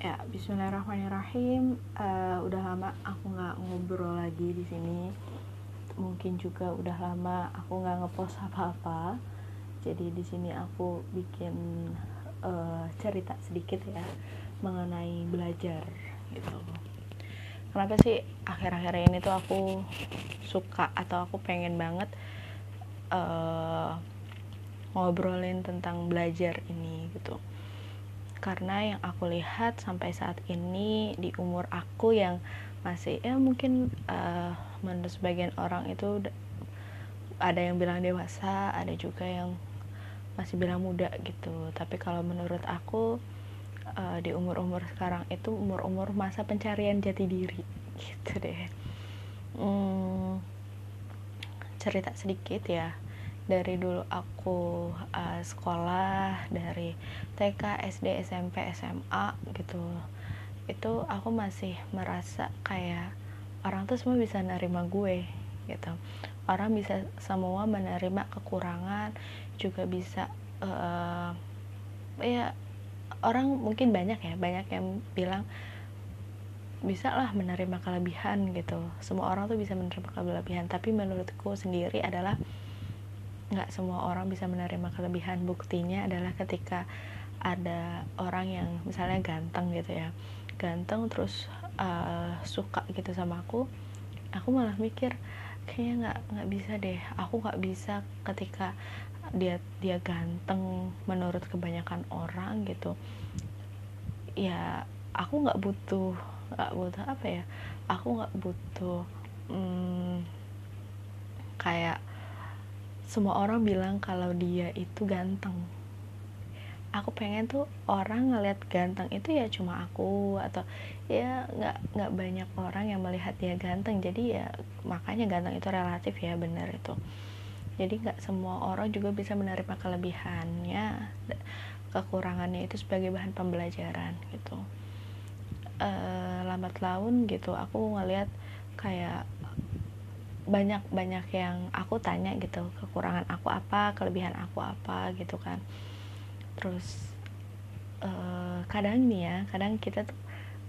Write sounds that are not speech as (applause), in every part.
Ya, Bismillahirrahmanirrahim. Uh, udah lama aku nggak ngobrol lagi di sini. Mungkin juga udah lama aku nggak ngepost apa-apa. Jadi di sini aku bikin uh, cerita sedikit ya mengenai belajar gitu. Kenapa sih akhir-akhir ini tuh aku suka atau aku pengen banget uh, ngobrolin tentang belajar ini gitu karena yang aku lihat sampai saat ini di umur aku yang masih ya mungkin uh, menurut sebagian orang itu ada yang bilang dewasa ada juga yang masih bilang muda gitu. Tapi kalau menurut aku uh, di umur-umur sekarang itu umur-umur masa pencarian jati diri (laughs) gitu deh. Hmm, cerita sedikit ya dari dulu aku uh, sekolah dari TK, SD, SMP, SMA gitu. Itu aku masih merasa kayak orang tuh semua bisa nerima gue gitu. Orang bisa semua menerima kekurangan juga bisa uh, ya orang mungkin banyak ya banyak yang bilang bisa lah menerima kelebihan gitu. Semua orang tuh bisa menerima kelebihan tapi menurutku sendiri adalah nggak semua orang bisa menerima kelebihan. Buktinya adalah ketika ada orang yang misalnya ganteng gitu ya. Ganteng terus uh, suka gitu sama aku aku malah mikir kayaknya nggak nggak bisa deh. Aku nggak bisa ketika dia dia ganteng menurut kebanyakan orang gitu. Ya aku nggak butuh nggak butuh apa ya? Aku nggak butuh hmm, kayak semua orang bilang kalau dia itu ganteng. Aku pengen tuh orang ngeliat ganteng itu ya cuma aku atau ya nggak nggak banyak orang yang melihat dia ganteng. Jadi ya makanya ganteng itu relatif ya benar itu. Jadi nggak semua orang juga bisa menerima kelebihannya kekurangannya itu sebagai bahan pembelajaran gitu. E, lambat laun gitu aku ngeliat kayak banyak banyak yang aku tanya gitu kekurangan aku apa kelebihan aku apa gitu kan. Terus uh, kadang nih ya kadang kita tuh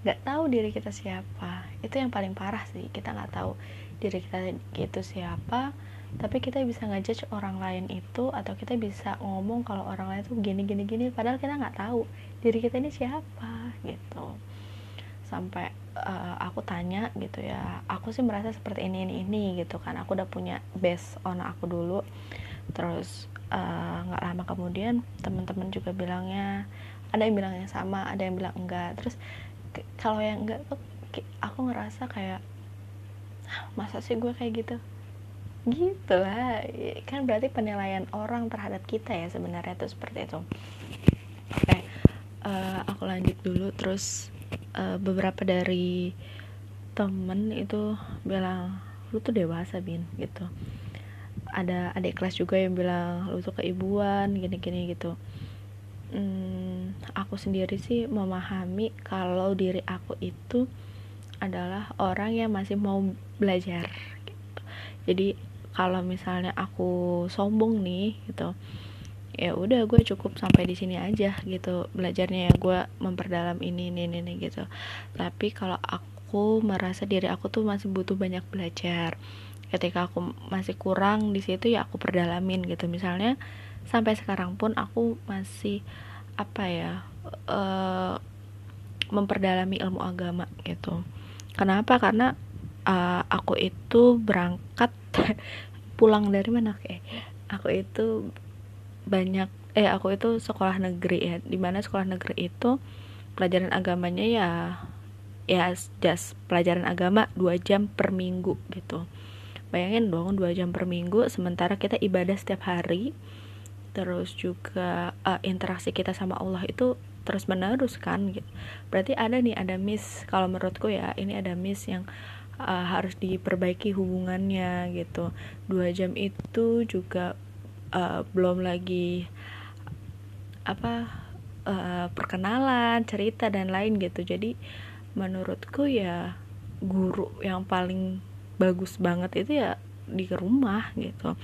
nggak tahu diri kita siapa. Itu yang paling parah sih kita nggak tahu diri kita itu siapa tapi kita bisa ngejudge orang lain itu atau kita bisa ngomong kalau orang lain tuh gini gini gini padahal kita nggak tahu diri kita ini siapa gitu sampai uh, aku tanya gitu ya aku sih merasa seperti ini ini ini gitu kan. Aku udah punya base on aku dulu. Terus eh, nggak uh, lama kemudian teman-teman juga bilangnya ada yang bilangnya sama ada yang bilang enggak. Terus kalau yang enggak tuh aku ngerasa kayak masa sih gue kayak gitu? Gitu lah. Kan berarti penilaian orang terhadap kita ya sebenarnya tuh seperti itu. Oke uh, aku lanjut dulu. Terus uh, beberapa dari temen itu bilang lu tuh dewasa bin gitu ada adik kelas juga yang bilang lu tuh keibuan gini-gini gitu hmm, aku sendiri sih memahami kalau diri aku itu adalah orang yang masih mau belajar gitu. jadi kalau misalnya aku sombong nih gitu ya udah gue cukup sampai di sini aja gitu belajarnya ya gue memperdalam ini ini ini gitu. Tapi kalau aku merasa diri aku tuh masih butuh banyak belajar. Ketika aku masih kurang di situ ya aku perdalamin gitu. Misalnya sampai sekarang pun aku masih apa ya uh, memperdalami ilmu agama gitu. Kenapa? Karena uh, aku itu berangkat (laughs) pulang dari mana kayak aku itu banyak eh aku itu sekolah negeri ya di mana sekolah negeri itu pelajaran agamanya ya ya just pelajaran agama dua jam per minggu gitu bayangin dong dua jam per minggu sementara kita ibadah setiap hari terus juga uh, interaksi kita sama Allah itu terus menerus kan gitu. berarti ada nih ada miss kalau menurutku ya ini ada miss yang uh, harus diperbaiki hubungannya gitu dua jam itu juga uh, belum lagi apa uh, perkenalan cerita dan lain gitu. Jadi menurutku ya guru yang paling bagus banget itu ya di rumah gitu.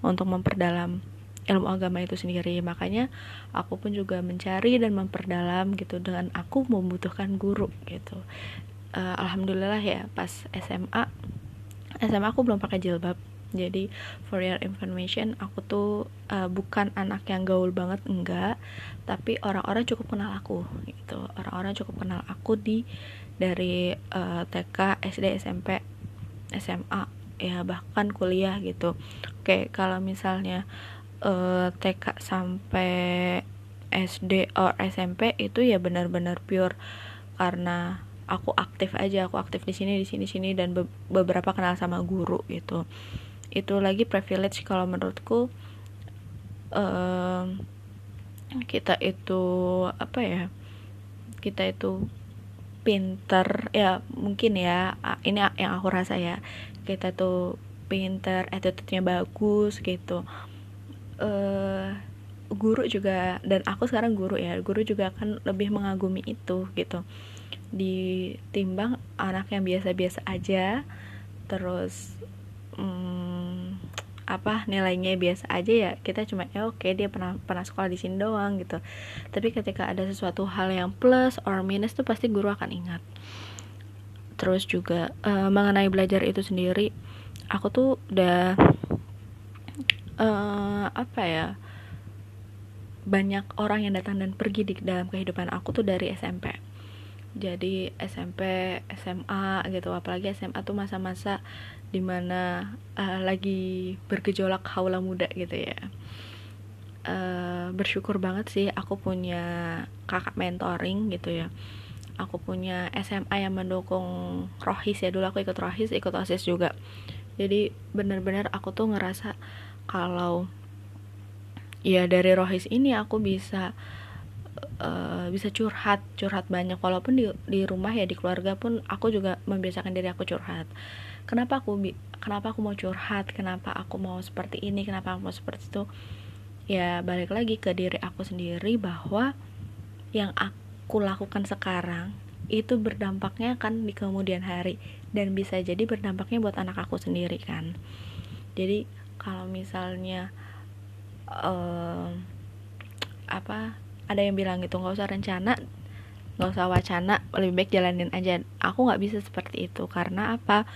Untuk memperdalam ilmu agama itu sendiri. Makanya aku pun juga mencari dan memperdalam gitu dengan aku membutuhkan guru gitu. Uh, alhamdulillah ya pas SMA SMA aku belum pakai jilbab jadi for your information aku tuh uh, bukan anak yang gaul banget enggak. Tapi orang-orang cukup kenal aku gitu. Orang-orang cukup kenal aku di dari uh, TK SD SMP SMA ya bahkan kuliah gitu. Oke kalau misalnya uh, eh, TK sampai SD or SMP itu ya benar-benar pure. Karena aku aktif aja aku aktif di sini di sini sini dan be beberapa kenal sama guru gitu itu lagi privilege kalau menurutku um, kita itu apa ya kita itu pinter ya mungkin ya ini yang aku rasa ya kita tuh pinter attitude-nya bagus gitu. Uh, guru juga dan aku sekarang guru ya guru juga akan lebih mengagumi itu gitu. Ditimbang anak yang biasa-biasa aja terus hmm, apa nilainya biasa aja ya kita cuma ya oke dia pernah pernah sekolah di sini doang gitu. Tapi ketika ada sesuatu hal yang plus or minus tuh pasti guru akan ingat. Terus juga uh, mengenai belajar itu sendiri aku tuh udah uh, apa ya banyak orang yang datang dan pergi di dalam kehidupan aku tuh dari SMP jadi SMP SMA gitu apalagi SMA tuh masa-masa di mana uh, lagi bergejolak haula muda gitu ya. Uh, bersyukur banget sih aku punya kakak mentoring gitu ya. Aku punya SMA yang mendukung rohis ya dulu aku ikut rohis ikut osis juga. Jadi benar-benar aku tuh ngerasa kalau ya dari rohis ini aku bisa uh, bisa curhat curhat banyak. Walaupun di di rumah ya di keluarga pun aku juga membiasakan diri aku curhat kenapa aku kenapa aku mau curhat kenapa aku mau seperti ini kenapa aku mau seperti itu. Ya balik lagi ke diri aku sendiri bahwa yang aku lakukan sekarang itu berdampaknya kan di kemudian hari dan bisa jadi berdampaknya buat anak aku sendiri kan. Jadi kalau misalnya uh, apa ada yang bilang gitu nggak usah rencana nggak usah wacana lebih baik jalanin aja. Aku nggak bisa seperti itu karena apa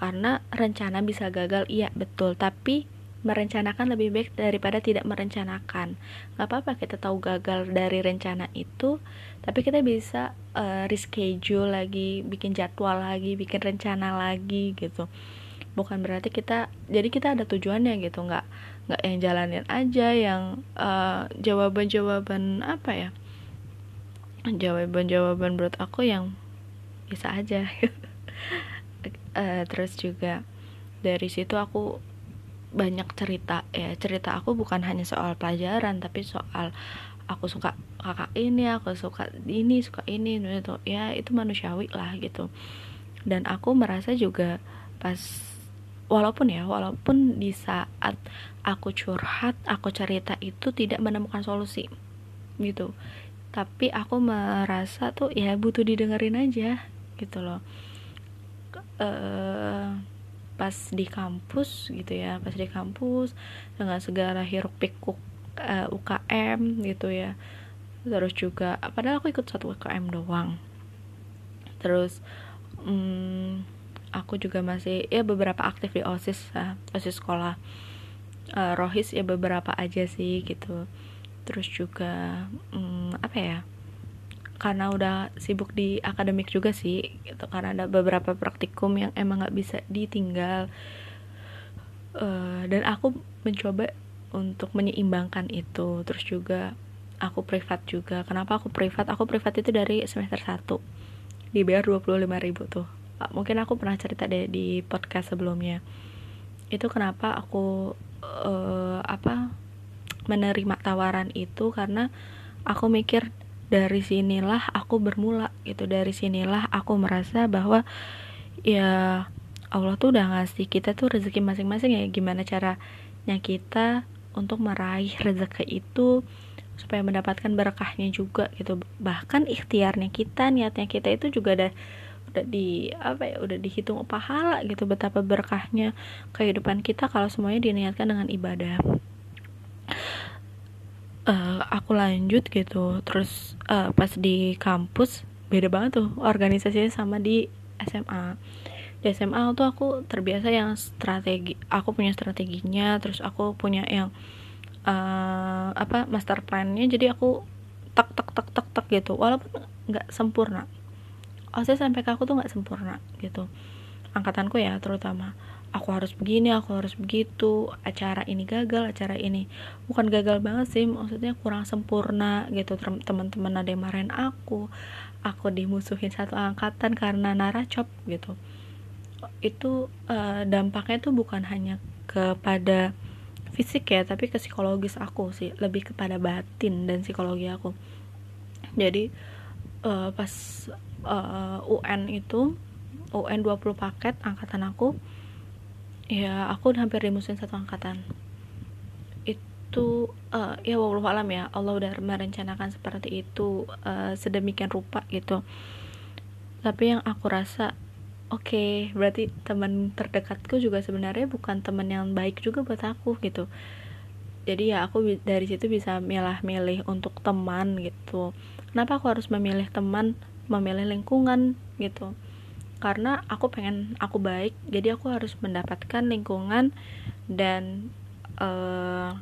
karena rencana bisa gagal iya betul. Tapi merencanakan lebih baik daripada tidak merencanakan. Nggak apa-apa kita tahu gagal dari rencana itu tapi kita bisa uh, reschedule lagi bikin jadwal lagi bikin rencana lagi gitu. Bukan berarti kita jadi kita ada tujuannya gitu. Nggak nggak yang jalanin aja yang uh, jawaban-jawaban apa ya jawaban-jawaban menurut aku yang bisa aja (laughs) uh, terus juga dari situ aku banyak cerita ya cerita aku bukan hanya soal pelajaran tapi soal aku suka kakak ini aku suka ini suka ini itu ya itu manusiawi lah gitu. Dan aku merasa juga pas walaupun ya walaupun di saat aku curhat aku cerita itu tidak menemukan solusi gitu. Tapi aku merasa tuh ya butuh didengerin aja gitu loh uh, pas di kampus gitu ya pas di kampus dengan segala hiruk pikuk uh, eh, UKM gitu ya. Terus juga padahal aku ikut satu UKM doang. Terus um, aku juga masih ya beberapa aktif di osis uh, osis sekolah. Uh, rohis ya beberapa aja sih gitu. Terus juga um, apa ya karena udah sibuk di akademik juga sih gitu. Karena ada beberapa praktikum yang emang nggak bisa ditinggal. Uh, dan aku mencoba untuk menyeimbangkan itu. Terus juga aku privat juga. Kenapa aku privat? Aku privat itu dari semester 1 dibayar 25 ribu tuh. Mungkin aku pernah cerita deh di podcast sebelumnya. Itu kenapa aku uh, apa menerima tawaran itu karena aku mikir dari sinilah aku bermula gitu. Dari sinilah aku merasa bahwa ya Allah tuh udah ngasih kita tuh rezeki masing-masing ya. Gimana caranya kita untuk meraih rezeki itu supaya mendapatkan berkahnya juga gitu. Bahkan ikhtiarnya kita niatnya kita itu juga ada udah di apa ya udah dihitung pahala gitu betapa berkahnya kehidupan kita kalau semuanya diniatkan dengan ibadah uh, aku lanjut gitu. Terus uh, pas di kampus beda banget tuh organisasinya sama di SMA di SMA tuh aku terbiasa yang strategi aku punya strateginya terus aku punya yang uh, apa master plannya. Jadi aku tak tak tak tak tak gitu. Walaupun nggak sempurna. OSIS sampai ke aku tuh nggak sempurna gitu. Angkatanku ya terutama aku harus begini aku harus begitu acara ini gagal acara ini. Bukan gagal banget sih maksudnya kurang sempurna gitu. Teman-teman ada yang marahin aku aku dimusuhin satu angkatan karena naracop gitu. Itu uh, dampaknya tuh bukan hanya kepada fisik ya tapi ke psikologis aku sih. Lebih kepada batin dan psikologi aku. Jadi uh, pas uh, UN itu UN 20 paket angkatan aku ya aku udah hampir dimusuhin satu angkatan. Itu uh, ya wallahu alam ya Allah udah merencanakan seperti itu uh, sedemikian rupa gitu. Tapi yang aku rasa oke okay, berarti teman terdekatku juga sebenarnya bukan teman yang baik juga buat aku gitu. Jadi ya aku dari situ bisa milah-milih untuk teman gitu. Kenapa aku harus memilih teman? Memilih lingkungan gitu karena aku pengen aku baik jadi aku harus mendapatkan lingkungan dan eh,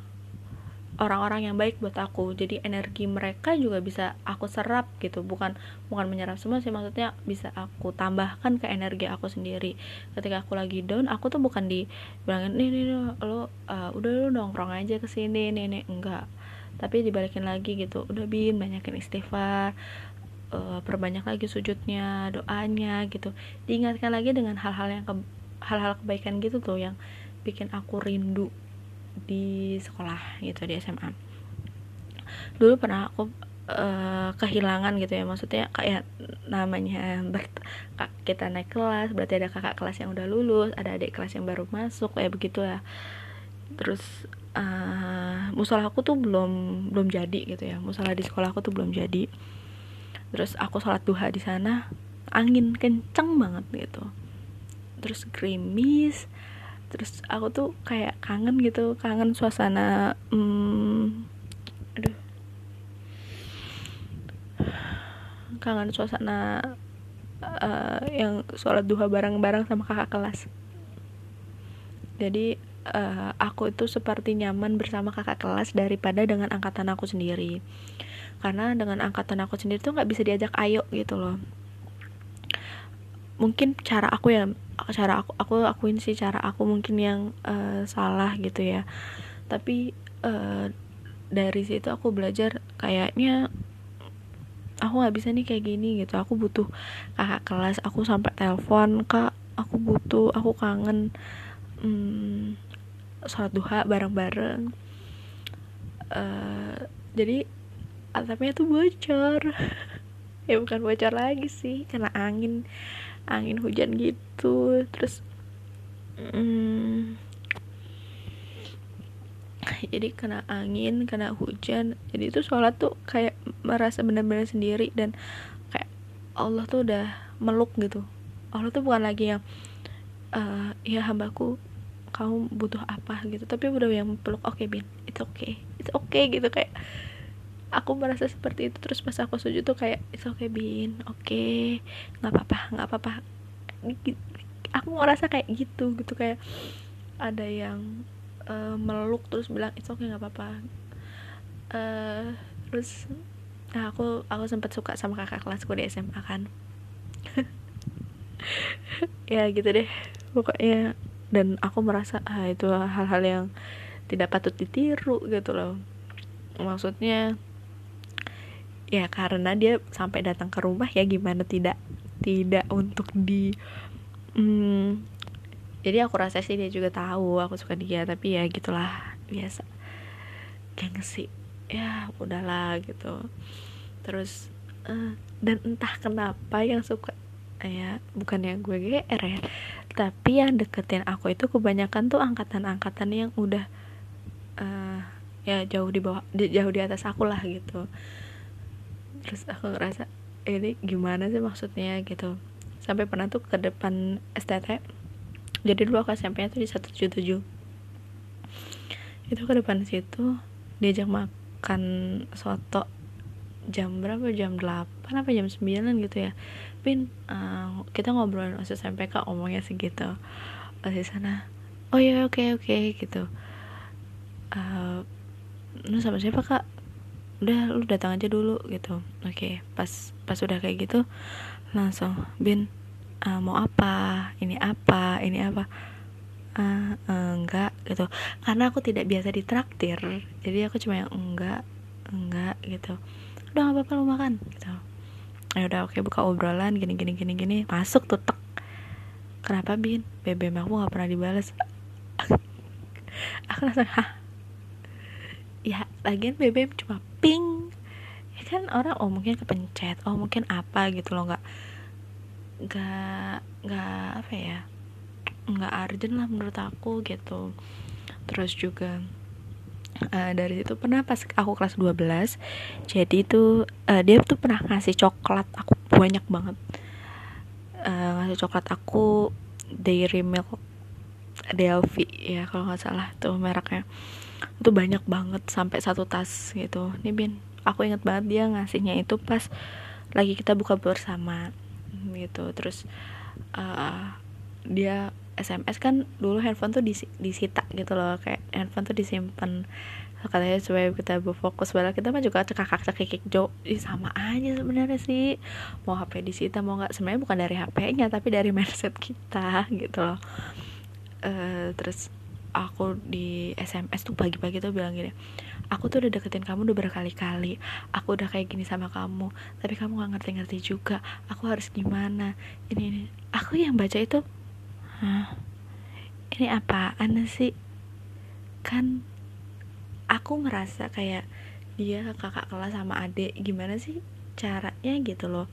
orang-orang yang baik buat aku. Jadi energi mereka juga bisa aku serap gitu. Bukan bukan menyerap semua sih maksudnya bisa aku tambahkan ke energi aku sendiri. Ketika aku lagi down aku tuh bukan di bilangin nih nih, nih lo uh, udah lo nongkrong aja ke sini nih nih. Enggak. Tapi dibalikin lagi gitu. Udah bin banyakin istighfar uh, perbanyak lagi sujudnya doanya gitu. Diingatkan lagi dengan hal-hal yang ke, hal-hal kebaikan gitu tuh yang bikin aku rindu di sekolah gitu di SMA dulu pernah aku uh, kehilangan gitu ya maksudnya kayak namanya kita naik kelas berarti ada kakak kelas yang udah lulus ada adik kelas yang baru masuk kayak begitulah. Terus uh, musola aku tuh belum belum jadi gitu ya musola di sekolah aku tuh belum jadi terus aku sholat duha di sana angin kenceng banget gitu. Terus gerimis terus aku tuh kayak kangen gitu kangen suasana hmm, aduh. Kangen suasana uh, yang sholat duha bareng-bareng sama kakak kelas. Jadi uh, aku itu seperti nyaman bersama kakak kelas daripada dengan angkatan aku sendiri karena dengan angkatan aku sendiri tuh nggak bisa diajak ayo gitu loh. Mungkin cara aku yang cara aku aku akuin sih cara aku mungkin yang uh, salah gitu ya. Tapi uh, dari situ aku belajar kayaknya aku nggak bisa nih kayak gini gitu. Aku butuh kakak kelas aku sampai telepon kak aku butuh aku kangen hmm, sholat duha bareng-bareng. Uh, jadi atapnya tuh bocor. (laughs) Ya bukan bocor lagi sih karena angin angin hujan gitu. Terus hmm, jadi kena angin kena hujan. Jadi itu sholat tuh kayak merasa benar-benar sendiri dan kayak Allah tuh udah meluk gitu. Allah tuh bukan lagi yang uh, ya hambaku kamu butuh apa? gitu. Tapi udah yang peluk oke okay, bin itu oke okay. itu oke okay, gitu. Kayak aku merasa seperti itu terus pas aku sujud tuh kayak it's okay bin. Oke. Okay. nggak apa-apa nggak apa-apa aku ngerasa kayak gitu gitu. Kayak ada yang uh, meluk terus bilang it's okay nggak apa-apa uh, terus nah aku aku sempat suka sama kakak kelasku di SMA kan. (laughs) Ya gitu deh. Pokoknya dan aku merasa ah itu hal-hal yang tidak patut ditiru gitu loh. Maksudnya ya karena dia sampai datang ke rumah ya gimana tidak tidak untuk di hmm, jadi aku rasa sih dia juga tahu aku suka dia tapi ya gitulah biasa. Gengsi. Ya udahlah gitu. Terus uh, dan entah kenapa yang suka ya bukan yang gue GR ya tapi yang deketin aku itu kebanyakan tuh angkatan-angkatan yang udah uh, ya jauh di bawah jauh di atas aku lah gitu terus aku ngerasa ini gimana sih maksudnya? Gitu. Sampai pernah tuh ke depan STT jadi dulu aku SMP nya tuh di 177 itu ke depan situ diajak mak makan soto jam berapa? Jam 8 apa jam 9 gitu ya. Pin uh, kita ngobrolin OSIS MPK omongnya segitu. Di sana oh ya oke okay, oke okay, gitu. Uh, lu sama siapa kak udah lu datang aja dulu gitu. Oke okay, pas pas udah kayak gitu langsung bin uh, mau apa? Ini apa? Ini apa? Uh, enggak gitu. Karena aku tidak biasa ditraktir jadi aku cuma yang enggak enggak gitu. Udah gak apa-apa lu makan gitu. Ya udah oke buka obrolan gini gini gini gini masuk tuh tek. Kenapa bin? BBM aku nggak pernah dibalas (laughs) aku langsung hah ya lagian BBM cuma ping. Ya kan orang oh mungkin kepencet oh mungkin apa gitu loh. Nggak nggak nggak apa ya nggak urgent lah menurut aku gitu. Terus juga uh, dari situ pernah pas aku kelas 12 jadi itu uh, dia tuh pernah ngasih coklat aku banyak banget. Uh, ngasih coklat aku Dairy Milk Delphi ya kalau nggak salah tuh mereknya itu banyak banget sampai satu tas gitu. Nih bin aku inget banget dia ngasihnya itu pas lagi kita buka bersama gitu. Terus uh, dia SMS kan dulu handphone tuh disita gitu loh kayak handphone tuh disimpan. Katanya supaya kita berfokus padahal kita mah juga cekakak cekikik jo sama aja sebenarnya sih. Mau HP disita mau nggak sebenarnya bukan dari HP-nya tapi dari (laughs) mindset kita gitu loh. Uh, terus aku di SMS tuh pagi-pagi tuh bilang gini aku tuh udah deketin kamu udah berkali-kali. Aku udah kayak gini sama kamu tapi kamu nggak ngerti-ngerti juga. Aku harus gimana? Ini ini. Aku yang baca itu Hah? Ini apaan sih? Kan aku merasa kayak dia kakak kelas sama adik gimana sih caranya gitu loh.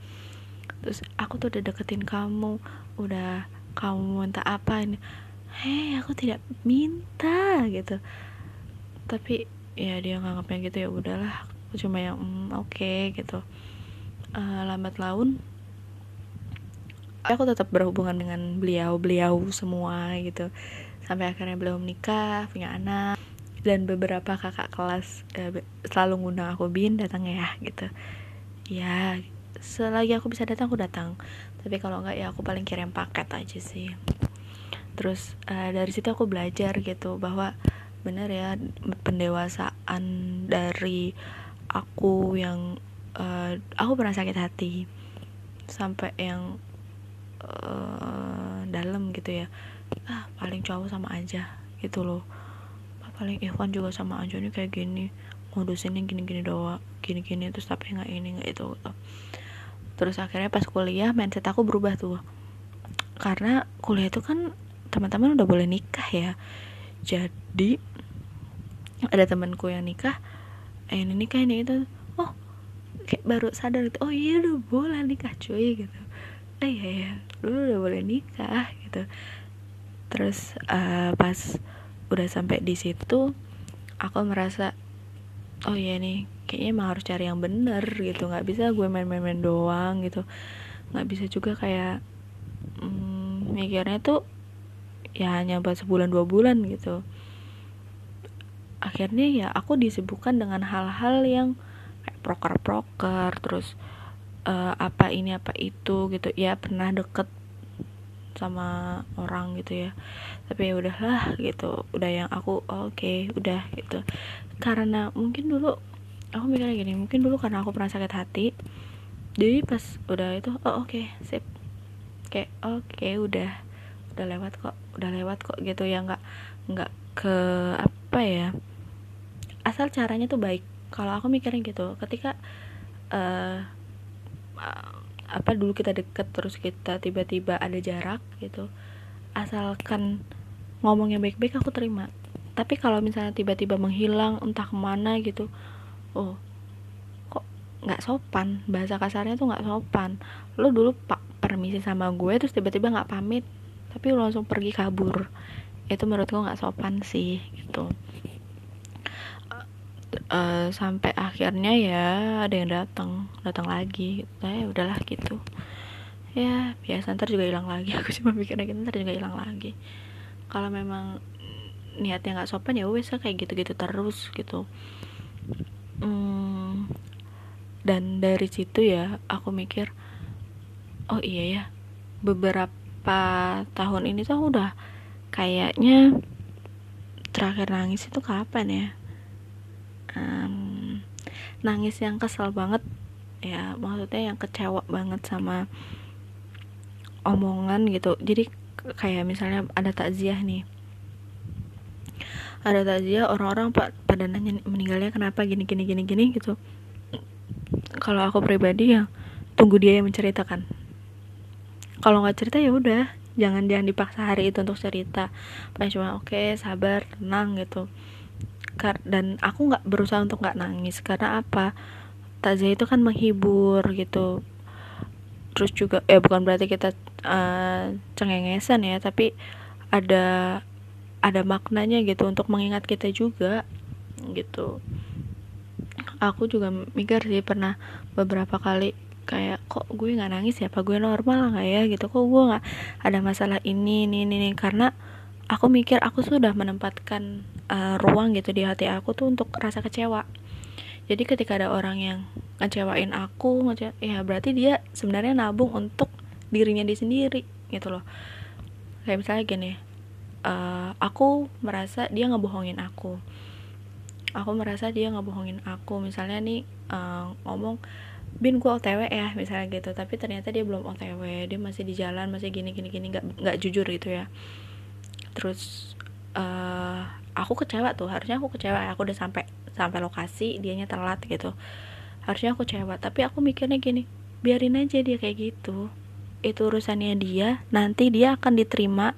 Terus aku tuh udah deketin kamu udah kamu minta apa ini hei aku tidak minta gitu. Tapi ya dia nganggapnya gitu ya udahlah. Aku cuma yang mm, oke okay, gitu. Uh, lambat laun aku tetap berhubungan dengan beliau-beliau semua gitu. Sampai akhirnya beliau menikah punya anak dan beberapa kakak kelas eh, selalu ngundang aku bin datang ya gitu. Ya selagi aku bisa datang aku datang. Tapi kalau enggak ya aku paling kirim paket aja sih terus uh, dari situ aku belajar gitu bahwa benar ya pendewasaan dari aku yang uh, aku pernah sakit hati sampai yang uh, dalam gitu ya. Ah paling cowok sama aja gitu loh. Paling Ikhwan juga sama aja nih kayak gini modusinnya gini-gini doang gini-gini terus tapi nggak ini nggak itu gitu. terus akhirnya pas kuliah mindset aku berubah tuh. Karena kuliah itu kan teman-teman udah boleh nikah ya. Jadi ada temanku yang nikah. Eh ini nikah ini itu. Oh kayak baru sadar itu oh iya udah boleh nikah cuy gitu. Eh ya ya lu udah boleh nikah gitu. Terus uh, pas udah sampai di situ aku merasa oh iya nih kayaknya emang harus cari yang bener gitu. Nggak bisa gue main-main doang gitu. Nggak bisa juga kayak hmm, mikirnya tuh ya hanya buat sebulan dua bulan gitu. Akhirnya ya aku disibukkan dengan hal-hal yang kayak proker-proker terus uh, apa ini apa itu gitu. Ya pernah deket sama orang gitu ya. Tapi ya udahlah gitu udah yang aku oh, oke okay, udah gitu. Karena mungkin dulu aku mikirnya gini mungkin dulu karena aku pernah sakit hati jadi pas udah itu oh oke okay, sip. Kayak oke okay, udah udah lewat kok udah lewat kok gitu ya nggak nggak ke apa ya asal caranya tuh baik. Kalau aku mikirnya gitu ketika uh, apa dulu kita deket terus kita tiba-tiba ada jarak gitu asalkan ngomongnya baik-baik aku terima. Tapi kalau misalnya tiba-tiba menghilang entah ke mana gitu oh kok nggak sopan? Bahasa kasarnya tuh nggak sopan. Lo dulu pak permisi sama gue terus tiba-tiba nggak pamit tapi lo langsung pergi kabur. Itu menurutku nggak sopan sih gitu. Uh, sampai akhirnya ya ada yang datang datang lagi. Gitu. ya udahlah gitu. Ya biasa ntar juga hilang lagi. (laughs) Aku cuma mikirnya gitu ntar juga hilang lagi. Kalau memang niatnya nggak sopan ya wes kayak gitu-gitu terus gitu. Hmm, dan dari situ ya aku mikir oh iya ya beberapa tahun ini tuh udah kayaknya terakhir nangis itu kapan ya? Um, nangis yang kesel banget. Ya maksudnya yang kecewa banget sama omongan gitu. Jadi kayak misalnya ada takziah nih. Ada takziah orang-orang pada nanya meninggalnya kenapa? Gini gini gini gini gitu. Kalau aku pribadi ya tunggu dia yang menceritakan kalau nggak cerita ya udah. Jangan jangan dipaksa hari itu untuk cerita. Paling cuma oke okay, sabar tenang gitu. Dan aku nggak berusaha untuk nggak nangis. Karena apa? Takziah itu kan menghibur gitu. Terus juga ya bukan berarti kita uh, cengengesan ya tapi ada ada maknanya gitu untuk mengingat kita juga gitu. Aku juga mikir sih pernah beberapa kali kayak kok gue nggak nangis ya? Apa gue normal nggak ya? Gitu. Kok gue nggak ada masalah ini ini ini karena aku mikir aku sudah menempatkan uh, ruang gitu di hati aku tuh untuk rasa kecewa. Jadi ketika ada orang yang ngecewain aku ngece ya berarti dia sebenarnya nabung untuk dirinya dia sendiri gitu loh. Kayak misalnya gini uh, aku merasa dia ngebohongin aku. Aku merasa dia ngebohongin aku. Misalnya nih uh, ngomong bin gue otw ya misalnya gitu. Tapi ternyata dia belum otw dia masih di jalan masih gini gini gini. Nggak nggak jujur gitu ya. Terus uh, aku kecewa tuh. Harusnya aku kecewa aku udah sampai sampai lokasi dianya telat gitu. Harusnya aku kecewa. Tapi aku mikirnya gini biarin aja dia kayak gitu. Itu urusannya dia. Nanti dia akan diterima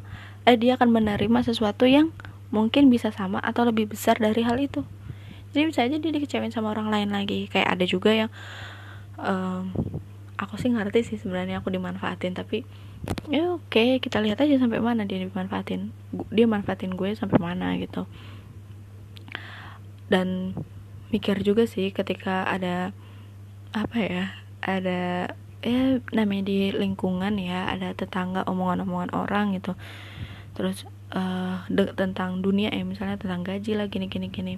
eh dia akan menerima sesuatu yang mungkin bisa sama atau lebih besar dari hal itu. Jadi bisa aja dia dikecewain sama orang lain lagi. Kayak ada juga yang um, aku sih ngerti sih sebenarnya aku dimanfaatin tapi ya oke okay, kita lihat aja sampai mana dia dimanfaatin. Dia manfaatin gue sampai mana gitu. Dan mikir juga sih ketika ada apa ya ada ya namanya di lingkungan ya ada tetangga omongan-omongan orang gitu. Terus uh, tentang dunia ya misalnya tentang gaji lah gini gini gini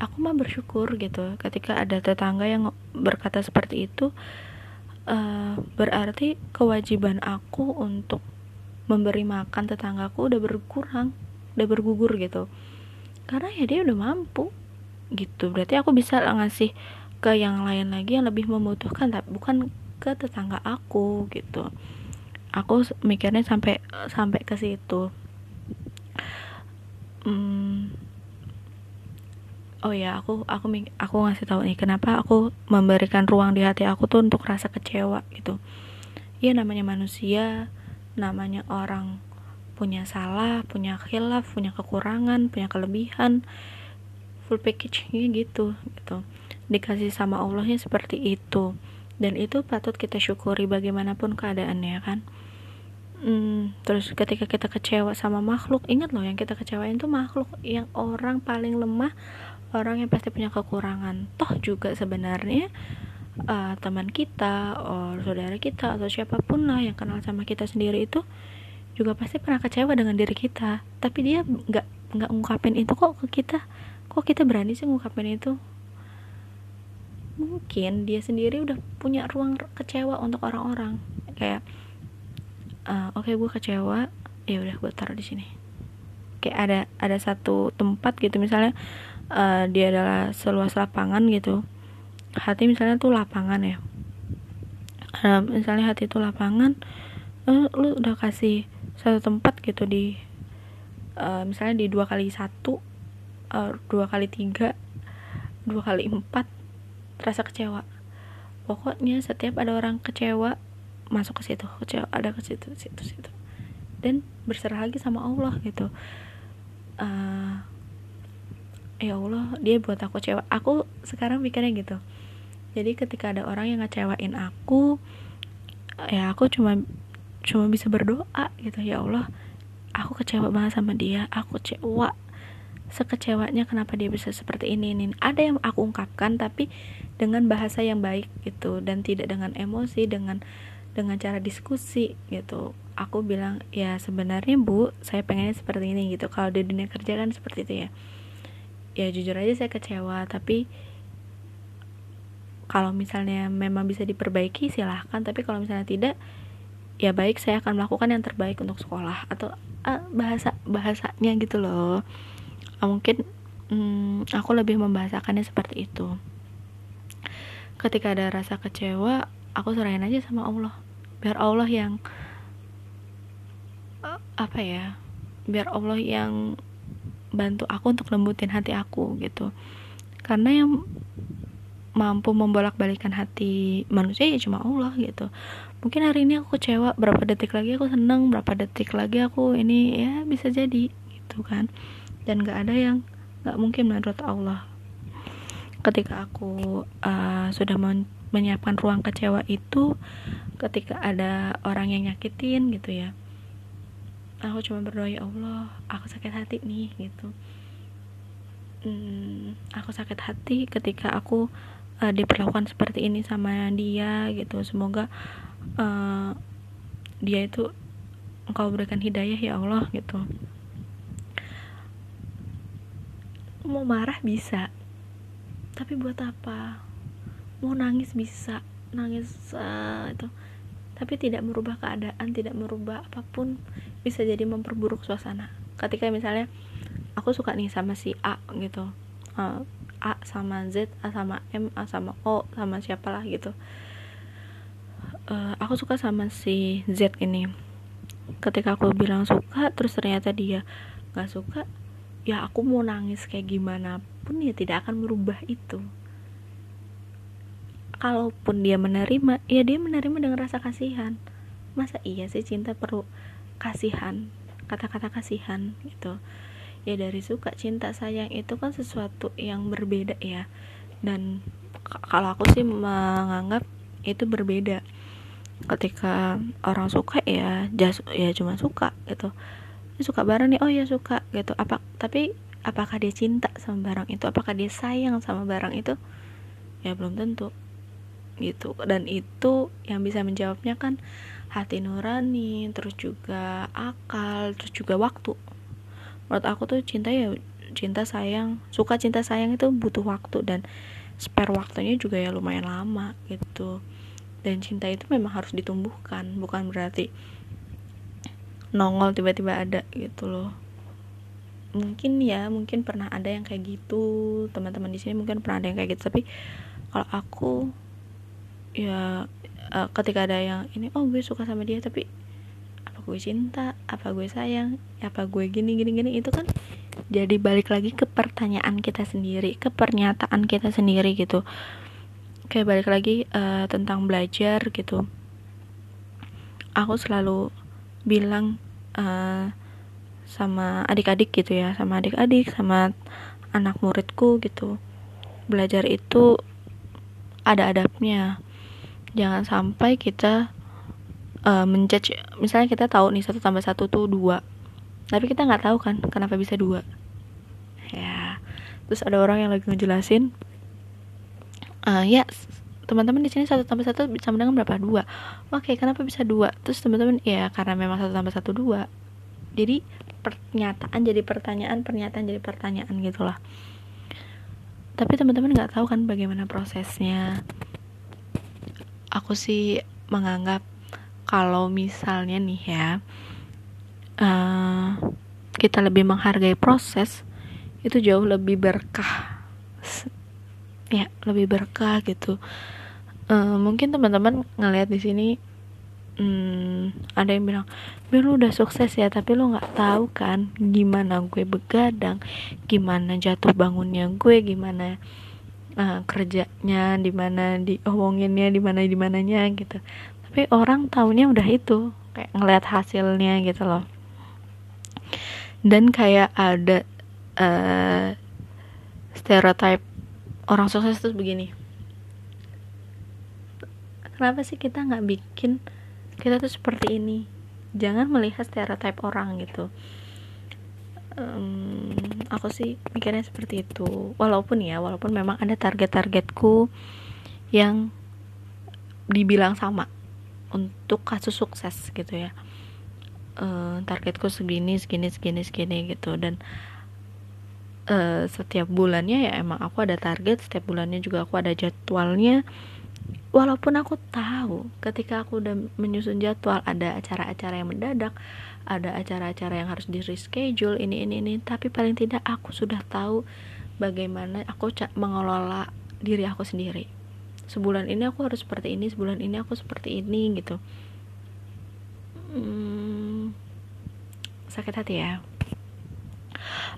aku mah bersyukur gitu. Ketika ada tetangga yang berkata seperti itu uh, berarti kewajiban aku untuk memberi makan tetanggaku udah berkurang udah bergugur gitu. Karena ya dia udah mampu gitu. Berarti aku bisa ngasih ke yang lain lagi yang lebih membutuhkan tapi bukan ke tetangga aku gitu. Aku mikirnya sampai sampai ke situ. Hmm, oh ya aku aku aku ngasih tahu nih kenapa aku memberikan ruang di hati aku tuh untuk rasa kecewa gitu. Ya namanya manusia namanya orang punya salah punya khilaf punya kekurangan punya kelebihan full package-nya gitu gitu. Dikasih sama Allahnya seperti itu. Dan itu patut kita syukuri bagaimanapun keadaannya kan? Hmm, terus ketika kita kecewa sama makhluk ingat loh yang kita kecewain tuh makhluk yang orang paling lemah orang yang pasti punya kekurangan. Toh juga sebenarnya uh, teman kita atau saudara kita atau siapa pun lah yang kenal sama kita sendiri itu juga pasti pernah kecewa dengan diri kita. Tapi dia nggak nggak ngungkapin itu kok ke kita. Kok kita berani sih ngungkapin itu? Mungkin dia sendiri udah punya ruang kecewa untuk orang-orang. Kayak uh, oke okay, gue kecewa ya udah gue taruh di sini. Kayak ada ada satu tempat gitu misalnya uh, dia adalah seluas lapangan gitu. Hati misalnya tuh lapangan ya. Uh, misalnya hati itu lapangan uh, lu udah kasih satu tempat gitu di uh, misalnya di dua kali satu dua kali tiga dua kali empat terasa kecewa. Pokoknya setiap ada orang kecewa masuk ke situ. Kecewa ada ke situ situ situ. Dan berserah lagi sama Allah gitu. Uh, ya Allah dia buat aku kecewa aku sekarang mikirnya gitu. Jadi ketika ada orang yang ngecewain aku ya aku cuma cuma bisa berdoa gitu. Ya Allah aku kecewa banget sama dia aku kecewa sekecewanya kenapa dia bisa seperti ini ini. Ada yang aku ungkapkan tapi dengan bahasa yang baik gitu dan tidak dengan emosi dengan dengan cara diskusi gitu. Aku bilang ya sebenarnya bu saya pengennya seperti ini gitu. Kalau di dunia kerja kan seperti itu ya ya jujur aja saya kecewa tapi kalau misalnya memang bisa diperbaiki silahkan. Tapi kalau misalnya tidak ya baik saya akan melakukan yang terbaik untuk sekolah atau uh, bahasa bahasanya gitu loh. Mungkin um, aku lebih membahasakannya seperti itu. Ketika ada rasa kecewa aku serahin aja sama Allah. Biar Allah yang uh, apa ya biar Allah yang bantu aku untuk lembutin hati aku gitu. Karena yang mampu membolak-balikan hati manusia ya cuma Allah gitu. Mungkin hari ini aku kecewa berapa detik lagi aku seneng berapa detik lagi aku ini ya bisa jadi gitu kan. Dan gak ada yang gak mungkin menurut Allah. Ketika aku uh, sudah men menyiapkan ruang kecewa itu ketika ada orang yang nyakitin gitu ya aku cuma berdoa ya Allah aku sakit hati nih gitu. Hmm, aku sakit hati ketika aku uh, diperlakukan seperti ini sama dia gitu. Semoga uh, dia itu engkau berikan hidayah ya Allah gitu. Mau marah bisa tapi buat apa? Mau nangis bisa nangis uh, itu. Tapi tidak merubah keadaan tidak merubah apa pun bisa jadi memperburuk suasana. Ketika misalnya aku suka nih sama si A gitu uh, A sama Z A sama M A sama O sama siapalah gitu. Uh, aku suka sama si Z ini. Ketika aku bilang suka terus ternyata dia nggak suka ya aku mau nangis kayak gimana pun ya tidak akan merubah itu. Kalaupun dia menerima ya dia menerima dengan rasa kasihan. Masa iya sih cinta perlu kasihan kata-kata kasihan gitu. Ya dari suka cinta sayang itu kan sesuatu yang berbeda ya. Dan kalau aku sih menganggap itu berbeda. Ketika orang suka ya jas ya cuma suka gitu. Suka barang nih oh ya suka gitu. Apa tapi apakah dia cinta sama barang itu? Apakah dia sayang sama barang itu? Ya belum tentu gitu. Dan itu yang bisa menjawabnya kan hati nurani terus juga akal terus juga waktu. Menurut aku tuh cinta ya cinta sayang suka cinta sayang itu butuh waktu dan spare waktunya juga ya lumayan lama gitu. Dan cinta itu memang harus ditumbuhkan bukan berarti nongol tiba-tiba ada gitu loh. Mungkin ya mungkin pernah ada yang kayak gitu teman-teman di sini mungkin pernah ada yang kayak gitu. Tapi kalau aku ya uh, ketika ada yang ini oh gue suka sama dia tapi apa gue cinta? Apa gue sayang? Apa gue gini gini gini? Itu kan jadi balik lagi ke pertanyaan kita sendiri ke pernyataan kita sendiri gitu. Kayak balik lagi uh, tentang belajar gitu. Aku selalu bilang uh, sama adik-adik gitu ya sama adik-adik sama anak muridku gitu. Belajar itu ada adabnya jangan sampai kita uh, menjudge misalnya kita tahu nih satu tambah satu tuh dua. Tapi kita nggak tahu kan kenapa bisa dua. Ya terus ada orang yang lagi ngejelasin uh, ya teman-teman di sini satu tambah satu sama dengan berapa? Dua. Oke kenapa bisa dua? Terus teman-teman ya karena memang satu tambah satu dua. Jadi pernyataan jadi pertanyaan pernyataan jadi pertanyaan gitulah. Tapi teman-teman nggak tahu kan bagaimana prosesnya aku sih menganggap kalau misalnya nih ya uh, kita lebih menghargai proses itu jauh lebih berkah. Ya lebih berkah gitu. Uh, mungkin teman-teman ngelihat di sini hmm, ada yang bilang Bil lu udah sukses ya tapi lu nggak tahu kan gimana gue begadang gimana jatuh bangunnya gue gimana uh, kerjanya di mana diomonginnya di mana di mananya gitu. Tapi orang tahunya udah itu kayak ngelihat hasilnya gitu loh. Dan kayak ada uh, stereotype orang sukses tuh begini. Kenapa sih kita nggak bikin kita tuh seperti ini? Jangan melihat stereotype orang gitu um, aku sih mikirnya seperti itu. Walaupun ya walaupun memang ada target-targetku yang dibilang sama untuk kasus sukses gitu ya. Uh, targetku segini segini segini segini gitu. Dan uh, setiap bulannya ya emang aku ada target setiap bulannya juga aku ada jadwalnya walaupun aku tahu ketika aku udah menyusun jadwal ada acara-acara yang mendadak ada acara-acara yang harus di reschedule ini ini ini tapi paling tidak aku sudah tahu bagaimana aku mengelola diri aku sendiri. Sebulan ini aku harus seperti ini sebulan ini aku seperti ini gitu. Hmm, sakit hati ya?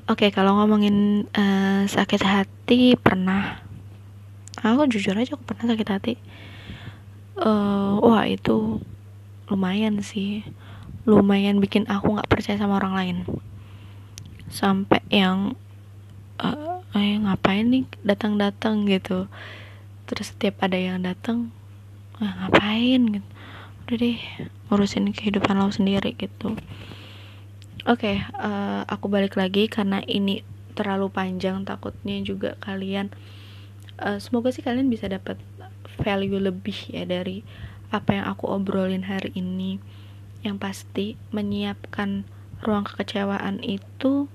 Oke kalau ngomongin uh, sakit hati pernah aku jujur aja aku pernah sakit hati. Uh, wah itu lumayan sih. Lumayan bikin aku nggak percaya sama orang lain. Sampai yang uh, eh ngapain nih datang-datang gitu. Terus setiap ada yang datang eh, ngapain? gitu. Udah deh ngurusin kehidupan lo sendiri gitu. Oke okay, uh, eh, aku balik lagi karena ini terlalu panjang takutnya juga kalian uh, semoga sih kalian bisa dapat value lebih ya dari apa yang aku obrolin hari ini. Yang pasti menyiapkan ruang kekecewaan itu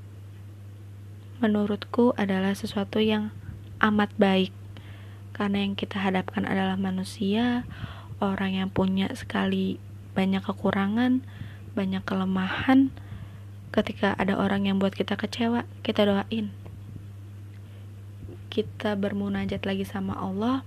menurutku adalah sesuatu yang amat baik. Karena yang kita hadapkan adalah manusia orang yang punya sekali banyak kekurangan banyak kelemahan. Ketika ada orang yang buat kita kecewa kita doain kita bermunajat lagi sama Allah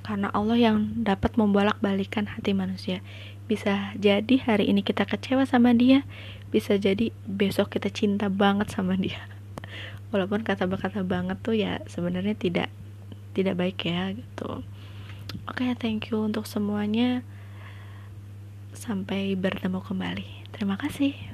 karena Allah yang dapat membolak-balikan hati manusia. Bisa jadi hari ini kita kecewa sama dia bisa jadi besok kita cinta banget sama dia. (laughs) Walaupun kata-kata banget tuh ya sebenarnya tidak tidak baik ya gitu. Oke okay, thank you untuk semuanya. Sampai bertemu kembali. Terima kasih